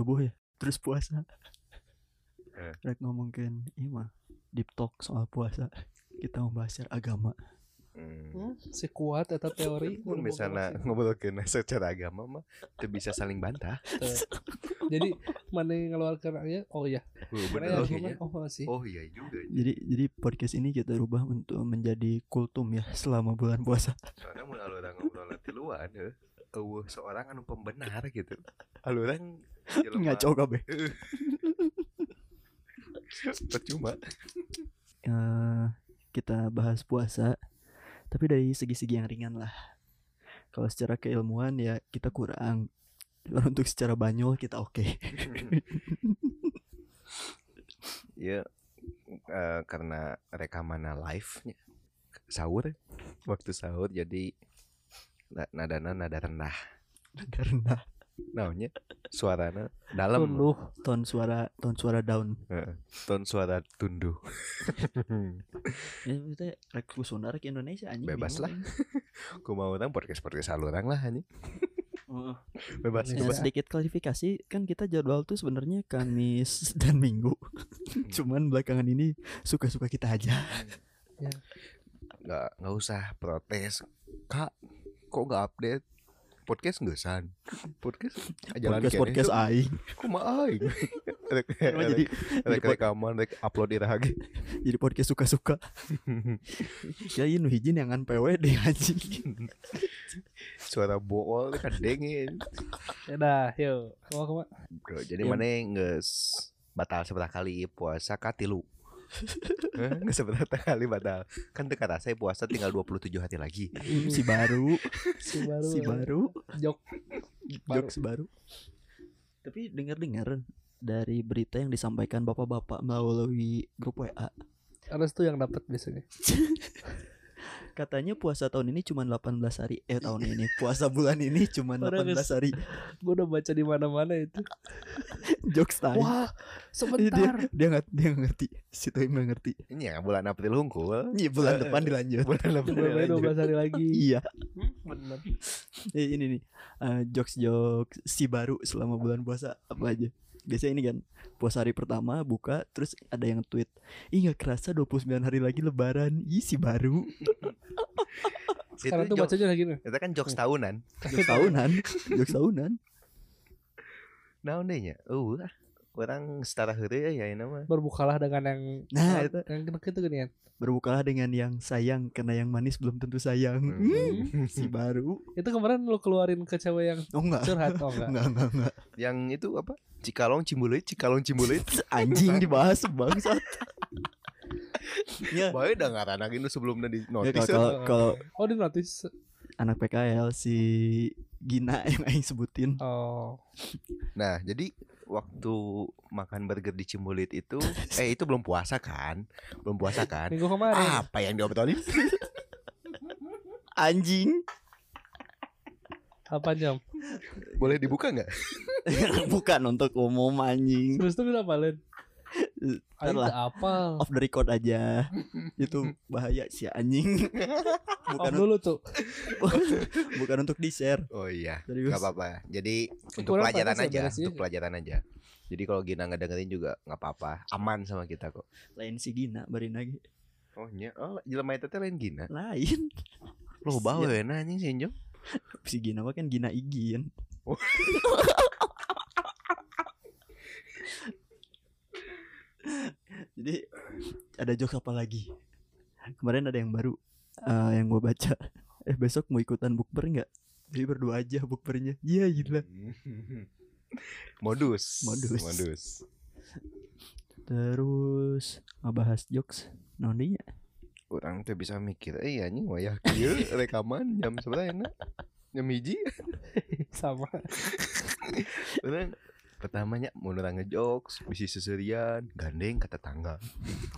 subuh ya terus puasa Eh. rek ngomongin iya mah deep talk soal puasa kita membahas secara agama Hmm. Hmm, si kuat eta teori Mun misalnya ngobrolkeun secara agama mah teu bisa saling bantah. jadi mana yang ngeluarkan ayat oh ya Oh, bener yang oke argumen nya. oh sih Oh iya juga. jadi jadi podcast ini kita rubah untuk menjadi kultum ya selama bulan puasa Soalnya mun alurang ngobrol tiluan heuh. Eueuh seorang anu pembenar gitu. Alurang ngaco kabeh percuma. Eh, kita bahas puasa tapi dari segi-segi yang ringan lah. Kalau secara keilmuan ya kita kurang. Untuk secara banyol kita oke. Ya eh, karena rekaman live sahur waktu sahur jadi na- nadana nada rendah. karena Naonnya suarana dalam. Tunduh ton suara ton suara down Heeh. Ton suara tunduh. ya kita rek kusuna rek Indonesia anjing Bebas lah. Ku mau orang podcast podcast alurang lah anjing. Heeh. Bebas Ya, bebas. sedikit klarifikasi kan kita jadwal tuh sebenarnya Kamis dan Minggu cuman belakangan ini suka-suka kita aja nggak nggak usah protes kak kok nggak update podcast nggak san? Podcast? Jalan podcast podcast aing. Kok mah aing? Rek jadi rek rekaman rek upload ira lagi. Jadi podcast suka-suka. Ya ini hijin yang ngan PWD anjing. Suara bool kan dengin ya dah yuk. Kamu kamu Bro, jadi mana nggak batal seberapa kali puasa katilu nggak seberapa kali batal kan teka saya puasa tinggal 27 hari lagi. Si baru. Si baru. Si baru. Jok. Jokes baru. Tapi dengar-dengar dari berita yang disampaikan bapak-bapak melalui grup WA harus tuh yang dapat biasanya katanya puasa tahun ini cuma 18 hari. Eh tahun ini. Puasa bulan ini cuma Orang 18 nges- hari. Gue udah baca di mana mana itu. Jokes time wah dia sebentar. Dia nggak dia nggak ngerti. Si Toim nggak ngerti. Ini ya bulan April hungkul. Iya bulan depan dilanjut. bulan April Belum lanjut. 12 hari lagi. Iya. Bener Eh, ini nih. Jokes jokes si baru selama bulan puasa apa aja biasanya ini kan puasa hari pertama buka terus ada yang tweet ih nggak kerasa 29 hari lagi lebaran. Ih si baru. Sekarang itu tuh jok- bacanya lagi nih itu kan jokes tahunan. Jokes tahunan jokes tahunan. Nah nya? Uh orang setara hari ya ini mah. Berbukalah dengan yang Nah, itu. yang kena itu kan ya. Berbukalah dengan yang sayang karena yang manis belum tentu sayang. Hmm. si baru. Itu kemarin lo keluarin ke cewek yang oh enggak. curhat oh enggak. Enggak enggak enggak. Yang itu apa Cikalong Cimbulit Cikalong Cimbulit. Anjing dibahas bangsat. Ya. Bae udah ngarana gitu sebelumnya di Ya, notis. kalau kalau oh di notis. anak PKL si Gina yang aing sebutin. Oh. Nah jadi waktu makan burger di Cimbulit itu Eh itu belum puasa kan? Belum puasa kan? Minggu kemarin. Apa yang diobrolin anjing apa jam Boleh dibuka nggak? bukan untuk umum anjing. Terus tuh kenapa Len? Tak apal. Off the record aja. Itu bahaya si anjing. Bukan dulu tuh. Bukan untuk di share Oh iya Serius. nggak apa-apa. Jadi untuk Kurang pelajaran ya, aja. Untuk pelajaran aja. Jadi kalau Gina nggak dengerin juga nggak apa-apa. Aman sama kita kok. Lain si Gina barin lagi. Oh iya. Oh jelema itu teh lain Gina? Lain. Lo bawa ya anjing sih Jom si Gina mah kan Gina Igin. Oh. jadi ada jokes apa lagi? Kemarin ada yang baru eh, yang gue baca. Eh besok mau ikutan bukber nggak? Jadi berdua aja bukbernya. Iya gila. Modus. Modus. Modus. Terus ngebahas jokes. Nondinya Orang tuh bisa mikir Eh anjing wayah kieu rekaman jam seberapa enak Jam hiji. Sama. Orang pertamanya mau orang ngejokes bisi seserian gandeng ke tetangga.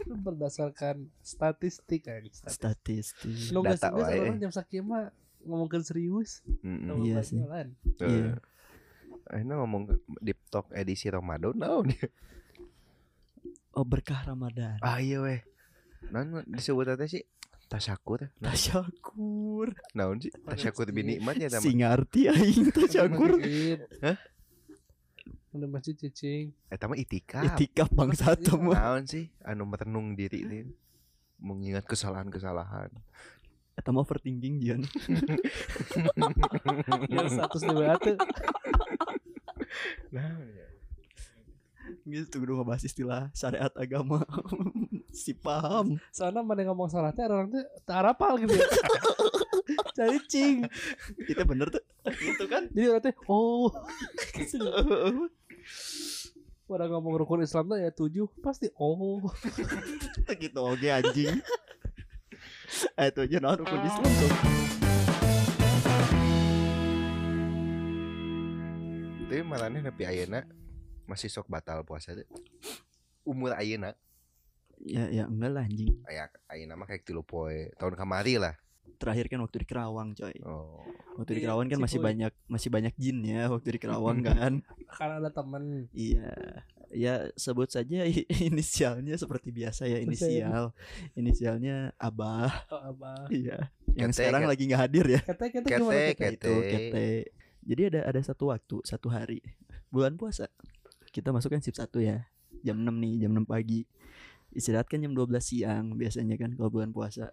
Itu berdasarkan statistik kan statistik. Statistik. Lo nggak Data serius orang jam sakit mah ngomongin serius? Mm-mm. Iya sih. Iya. Akhirnya ngomong deep talk edisi Ramadan dia? Oh berkah Ramadan. Ah iya weh naon disebut teh sih tasyakur nah, tasyakur naon sih tasyakur binikmat ya teman sing ngarti aing tasyakur Makin. Di masjid cicing. Eta mah itikaf. Itikaf bangsat Iya. mah. Naon sih anu merenung diri ini mengingat kesalahan-kesalahan. Eta mah overthinking Jian. Yang status di WA tuh. Nah, Gitu kudu ngebahas istilah syariat agama. si paham. Soalnya mana ngomong salah teh orang teh tak arapal gitu ya. Jadi cing. Kita bener tuh. Itu kan. Jadi orang teh oh. Pada ngomong rukun Islam tuh ya tujuh pasti oh. gitu oke anjing. Eh itu aja nah rukun Islam tuh. Tapi malahnya nepi ayeuna masih sok batal puasa teh. Umur ayeuna Ya ya enggak lah anjing. aya ayeuna mah kayak tilu poe tahun kamari lah. Terakhir kan waktu di Kerawang coy. Oh. Waktu di Iya, Kerawang kan masih banyak masih banyak jin ya waktu di Kerawang kan. Karena ada temen Iya. Ya sebut saja inisialnya seperti biasa ya inisial. Inisialnya Abah. oh, abah. Iya. Yang Kete, sekarang kete. lagi nggak hadir ya. Kete kete Kete, gimana kete? kete. Itu kete. Jadi ada ada satu waktu, satu hari bulan puasa. Kita masuk kan shift 1 ya. Jam 6 nih, jam 6 pagi. Istirahat kan jam 12 siang biasanya kan kalau bulan puasa.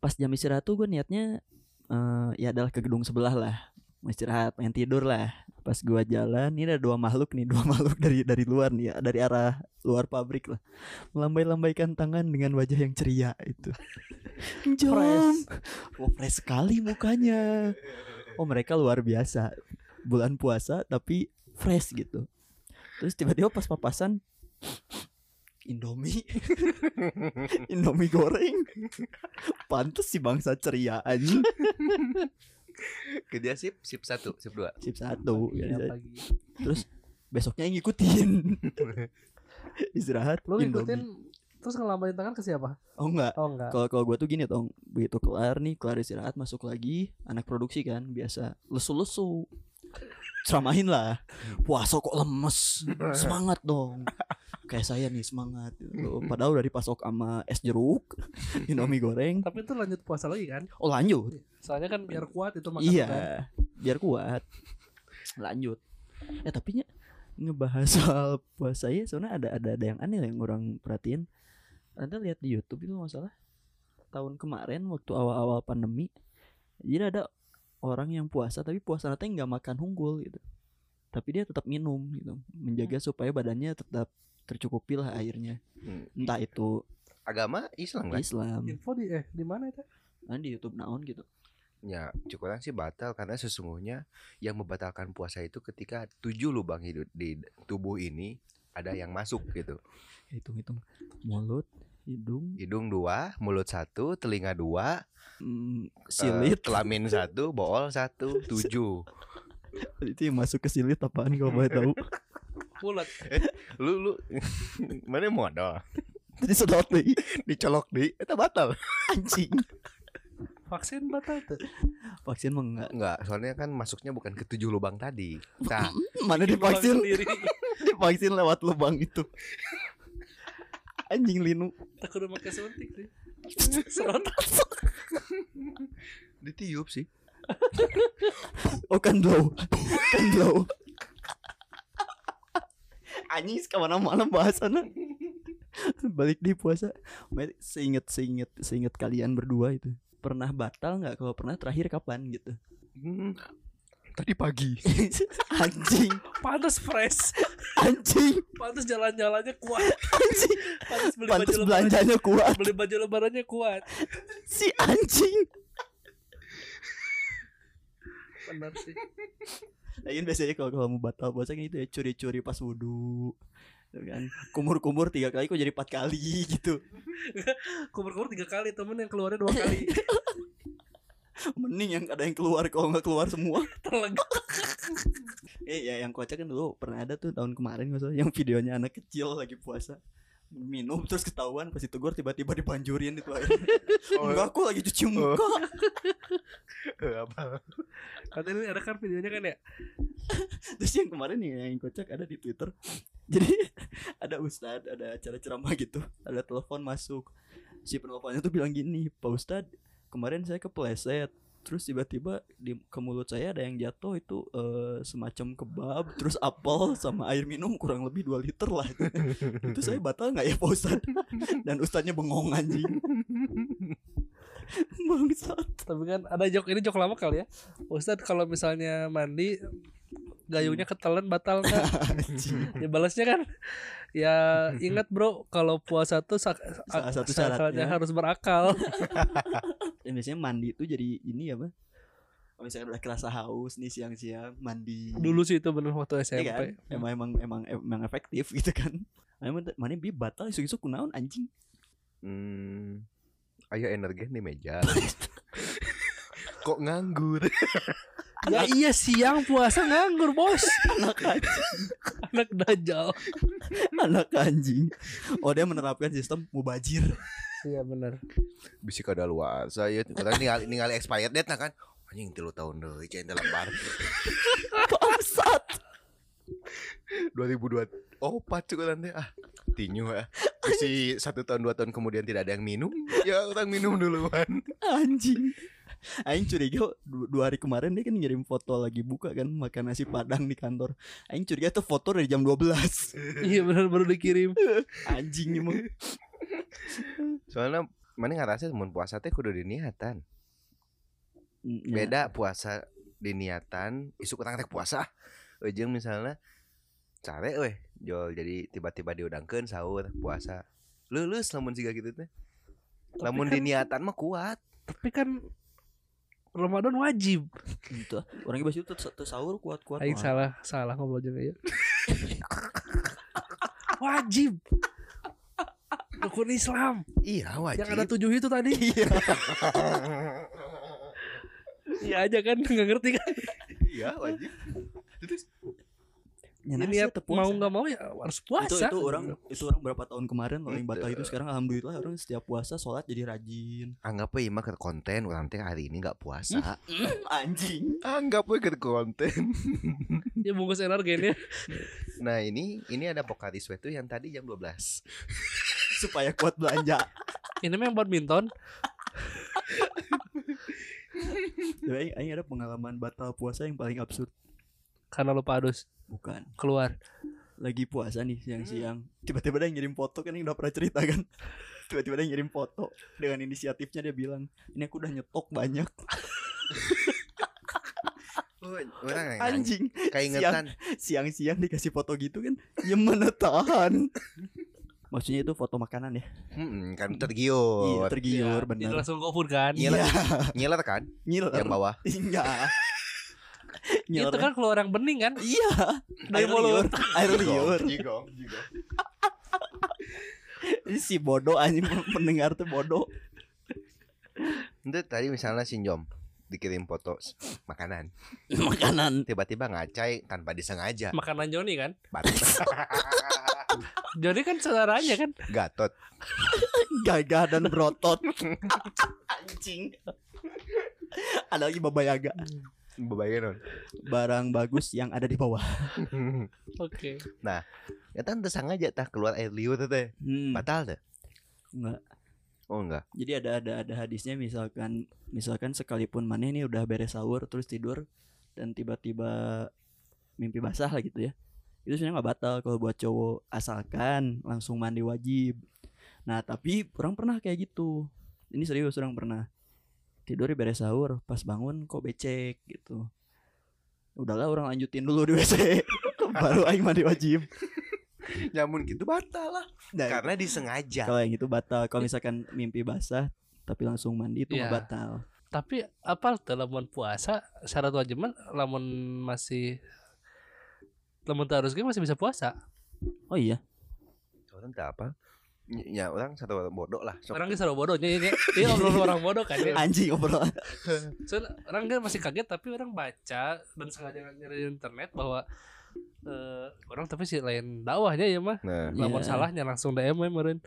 Pas jam istirahat tuh gue niatnya eh ya adalah ke gedung sebelah lah. Mau istirahat, pengen tidur lah. Pas gua jalan, ini ada dua makhluk nih, dua makhluk dari dari luar nih ya, dari arah luar pabrik lah. Melambai-lambaikan tangan dengan wajah yang ceria itu. Jom. Fresh. Oh, fresh sekali mukanya. Oh, mereka luar biasa. Bulan puasa tapi fresh gitu. Terus tiba-tiba pas papasan Indomie. Indomie goreng. Pantes si bangsa ceria anjing. Kerja sip sip 1, sip 2. Sip satu Iya, ya, pagi. Terus besoknya ngikutin. Istirahat Indomie. ngikutin terus ngelambain tangan ke siapa? Oh enggak. Oh enggak. Kalau kalau gue tuh gini tong, begitu kelar nih, kelar istirahat masuk lagi, anak produksi kan biasa lesu-lesu, ceramahin lah, puasa kok lemes, semangat dong, kayak saya nih semangat, gitu. padahal udah dipasok sama es jeruk, indomie goreng, Tapi itu lanjut puasa lagi kan? oh lanjut, Soalnya kan biar kuat itu makan iya, kan. biar kuat, lanjut, ya tapi nya ngebahas soal puasa ya, soalnya ada ada ada yang aneh yang orang perhatiin, anda lihat di YouTube itu masalah tahun kemarin waktu awal-awal pandemi jadi ada orang yang puasa tapi puasa nanti nggak makan unggul gitu. Tapi dia tetap minum gitu. Menjaga supaya badannya tetap tercukupi lah airnya Hmm. entah itu Agama Islam kan? Islam Info di eh di mana itu? kan di YouTube naon gitu Ya, cukuran sih batal karena sesungguhnya yang membatalkan puasa itu ketika tujuh lubang hidup di tubuh ini ada yang masuk gitu. hitung hitung mulut hidung Hidung dua, mulut satu, telinga dua, mm, silit kelamin satu, bool satu, tujuh. itu yang masuk ke silit apaan kalau boleh tahu Bulat. Lu lu mana modal? jadi sedot nih Dicolok di, itu batal. anjing Vaksin batal tuh. vaksin mah enggak Enggak, soalnya kan masuknya bukan ke tujuh lubang tadi. Nah, mana divaksin divaksin lewat lubang itu anjing linu Tak udah pakai suntik sih. Serot. ditiup sih. oh kan blow kan blow anjing ke mana-mana bahasannya balik di puasa seinget seinget seinget kalian berdua itu pernah batal nggak kalau pernah terakhir kapan gitu Hmm, tadi pagi. anjing Pantes fresh. anjing Pantes jalan-jalannya kuat. anjing Pantes beli baju pantas lebaran. belanjanya kuat Beli baju lebarannya kuat. si anjing Benar sih. Lagian biasanya kalau kalau mau batal puasa kan itu ya curi-curi pas wudhu Tuh kan kumur-kumur tiga kali kok jadi empat kali gitu Kumur-kumur tiga kali temen yang keluarnya dua kali. mending yang ada yang keluar kalau nggak keluar semua Terlegak. eh ya yang kocak kan dulu pernah ada tuh tahun kemarin nggak salah yang videonya anak kecil lagi puasa minum terus ketahuan pas ditegur tiba-tiba dibanjurin itu air enggak aku lagi cuci muka. Eh, apa? Katanya ini ada kan videonya kan ya. terus yang kemarin nih yang kocak ada di twitter. Jadi ada ustadz ada acara ceramah gitu. Ada telepon masuk. Si penelponnya tuh bilang gini pak ustadz kemarin saya kepleset terus tiba-tiba di ke mulut saya ada yang jatuh itu eh, semacam kebab terus apel sama air minum kurang lebih 2 liter lah. Itu, itu saya batal nggak ya Pak Ustad dan Ustadnya bengong anjing. Bangsat. Tapi kan ada jok ini jok lama kali ya. Ustadz kalau misalnya mandi gayungnya ketelan batal nggak? ya balasnya kan. Ya ingat bro kalau puasa tuh sak- Salah satu syaratnya. syaratnya. harus berakal. Dan biasanya mandi itu jadi ini ya Pak kalau misalnya udah kerasa haus nih siang-siang mandi. Dulu sih itu bener waktu SMP kan? emang emang emang emang efektif gitu kan. Emang mana bi batal isu-isu kunaon anjing. Hmm, ayo energi di meja. Kok nganggur? Ya iya siang puasa nganggur bos. Anak anjing. Anak dajal anak anjing. Oh dia menerapkan sistem mubajir. Iya bener Bisa kada luas. Saya kita ningali ningali expired date nah kan. Anjing tilu tahun deh, cain dalam bar. bangsat. 2002 Oh pacu nanti ah. Tinyu ya si satu tahun dua tahun kemudian tidak ada yang minum. Ya orang minum duluan. Anjing Aing curiga du- dua hari kemarin dia kan ngirim foto lagi buka kan makan nasi padang di kantor. Aing curiga tuh foto dari jam 12 iya bener baru dikirim. Anjing emang. soalnya mana ngerasa mau puasa teh kudu diniatan? Mm, ya. beda puasa diniatan isu kurang rek puasa. Ujung misalnya care weh jol jadi tiba-tiba diudangkeun sahur puasa. Lulus lamun siga gitu teh. Lamun kan- diniatan mah kuat. Tapi kan Ramadan wajib. Itu orang bahas itu tuh sahur kuat-kuat. Aing salah salah ngobrol juga ya wajib. Rukun Islam. Iya wajib. Yang ada tujuh itu tadi. Iya. iya aja kan nggak ngerti kan? Iya wajib Ya, Ini puasa. mau nggak mau ya harus itu puasa. itu orang itu orang berapa tahun kemarin loh yang batal Itu. itu sekarang alhamdulillah orang setiap puasa sholat jadi rajin. Anggap aja mah ke konten orang teh hari ini nggak puasa. Anjing. Anggap aja ke konten. Ya bungkus energennya nah ini ini ada Pokari Sweat tuh yang tadi jam 12 supaya kuat belanja. Ini memang badminton. Tapi aing ada pengalaman batal puasa yang paling absurd karena lupa adus. Bukan. Keluar. Lagi puasa nih siang-siang. Tiba-tiba dia ngirim foto kan yang udah pernah cerita kan? Tiba-tiba dia ngirim foto dengan inisiatifnya dia bilang ini aku udah nyetok banyak. Orang yang anjing. keingetan. Siang-siang dikasih foto gitu kan? Ya mana tahan maksudnya itu foto makanan ya? Hmm, kan iya tergiur tergiur Iya, benar langsung GoFood kan? Iya. iya. Ngiler kan? Ngiler yang bawah. Enggak itu kan keluar yang bening kan? Iya. Dari air mulut. liur. Air liur. jigong jigong. Ini si bodoh anjing pendengar tuh bodoh. Itu tadi misalnya sinjom dikirim foto makanan. Makanan. Tiba-tiba ngacai tanpa disengaja. Makanan Joni kan? Joni kan saudaranya kan? Gatot. Gagah dan berotot. Anjing. Ada lagi baba yaga barang bagus yang ada di bawah. Oke. Ya kan tersengaja tah keluar air liur teh teh. Hmm, batal teh. Enggak. Oh enggak. Jadi ada ada ada hadisnya misalkan misalkan sekalipun mana ini udah beres sahur terus tidur dan tiba-tiba mimpi basah lah gitu ya. Itu sebenarnya nggak batal kalau buat cowok asalkan langsung mandi wajib. Nah tapi orang pernah kayak gitu. Ini serius orang pernah tidur di beres sahur pas bangun kok becek gitu. Udahlah orang lanjutin dulu di WC baru aing mandi wajib. Nyamun gitu batal lah. Nah, karena disengaja. kalau yang itu batal. Kalau misalkan mimpi basah tapi langsung mandi itu nggak Iya. batal. Tapi apa dalam puasa syarat wajib mah lamun masih lamun harus masih bisa puasa? Oh iya. Tak apa ya orang satu orang bodoh lah Sok. orang kisah bodohnya ini ini obrolan orang bodoh kan ya. anjing obrolan Soalnya orang kan masih kaget tapi orang baca dan sengaja nyari di internet bahwa eh, orang tapi sih lain dakwahnya ya mah nah lamun Iya. salahnya langsung DM we meureun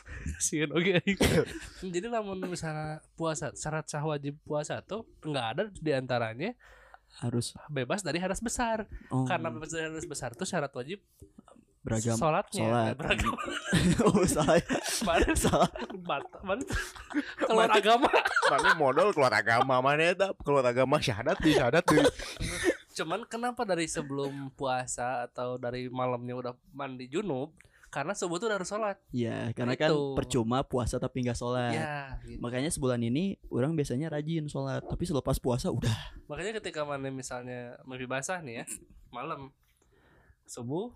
Sieun oke jadi lamun misalnya puasa syarat sah wajib puasa tuh nggak ada di antaranya harus bebas dari hadas besar oh. karena bebas dari hadas besar tuh syarat wajib beragam. Sholatnya sholat. beragam. Oh salah mana salah mana keluar agama. Mana modal keluar agama mana eta keluar agama syahadat di syahadat di. cuman kenapa dari sebelum puasa atau dari malamnya udah mandi junub karena subuh tuh udah harus sholat. Ya karena kan Itu. percuma puasa tapi nggak sholat. Ya gitu. makanya sebulan ini orang biasanya rajin sholat tapi selepas puasa udah. Makanya ketika mana misalnya mimpi basah nih ya malam subuh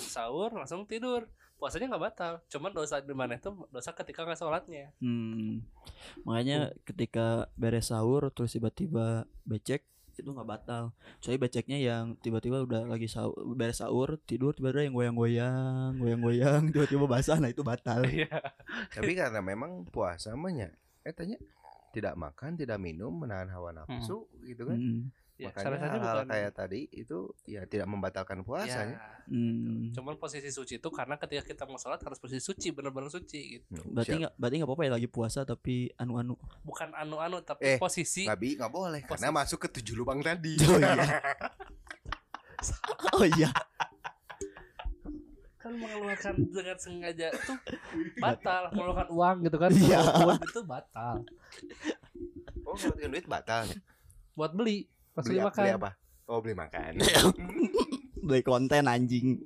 sahur langsung tidur puasanya nggak batal cuman dosa di mana itu dosa ketika nggak sholatnya Hmm. Makanya ketika beres sahur terus tiba-tiba becek itu nggak batal. Soalnya beceknya yang tiba-tiba udah lagi sahur, beres sahur tidur tiba-tiba yang goyang-goyang, goyang-goyang tiba-tiba basah nah itu batal. iya Tapi karena memang puasa mah nya eh tanya tidak makan, tidak minum, menahan hawa nafsu gitu kan. Hmm. Ya, Makanya salah hal-hal bukan kayak tadi itu ya tidak membatalkan puasanya. ya, Hmm. cuman posisi suci itu karena ketika kita mau sholat harus posisi suci benar-benar suci gitu Hmm, Berarti nggak berarti nggak apa-apa ya lagi puasa tapi anu-anu. bukan anu-anu tapi Eh, posisi Babi nggak boleh karena Posisi. masuk ke tujuh lubang tadi. Oh iya. oh iya. kan mengeluarkan dengan sengaja itu batal mengeluarkan uang gitu kan Iya. walaupun itu batal Oh, ngeluarin duit batal. buat beli pas Beli, beli apa- beli makan apa? Oh, beli makan. Beli konten anjing.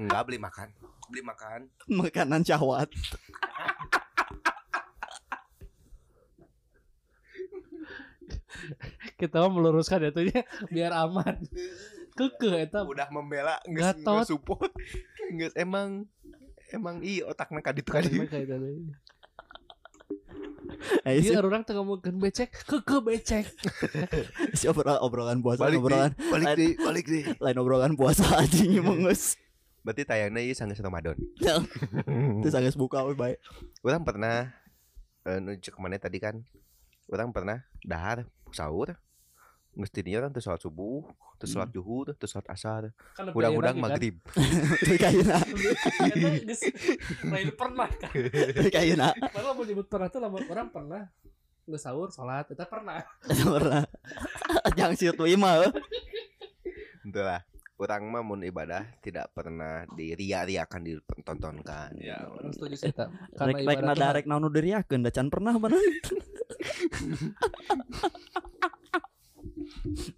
Enggak beli makan. Beli makan. Makanan syahwat. kita mau meluruskan ya tuh ya biar aman keke eta Udah membela Gatot. support. Emang emang iya otakna kaditu kadi. Eh, si, Iya orang tengah ngomongin becek keke becek si obrolan, obrolan puasa, Balik obrolan deh, balik deh, balik deh. lain obrolan puasa anjing mengus. Berarti tayangnya ieu sanggeus Ramadan. Terus agak buka we bae. Orang pernah eh nuju ke mana tadi kan Orang pernah dahar sahur Mestinya orang tuh sholat subuh Terus sholat zuhur Terus sholat asar kan Udang-udang kan? maghrib Eta geus lain pernah kan teu kayeuna. Padahal mau nyebut pernah tuh orang pernah nggak sahur sholat kita pernah Pernah. Jangan situ mah. eh. Itu lah Orang mah mun ibadah Tidak pernah diria-riakan Ditontonkan ya orang setuju sih tak Rek rek nada rek naon nu diriakeun da can pernah mana.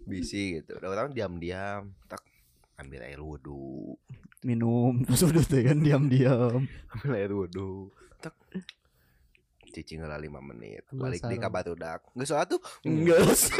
Bisi gitu. Udah orang diam-diam Tak ambil air wudhu. Minum pas udah teh kan diam-diam. Ambil air wudhu Tak Cicing lah 5 menit. Balik di kabar udak Nggak sholat tuh? Geus.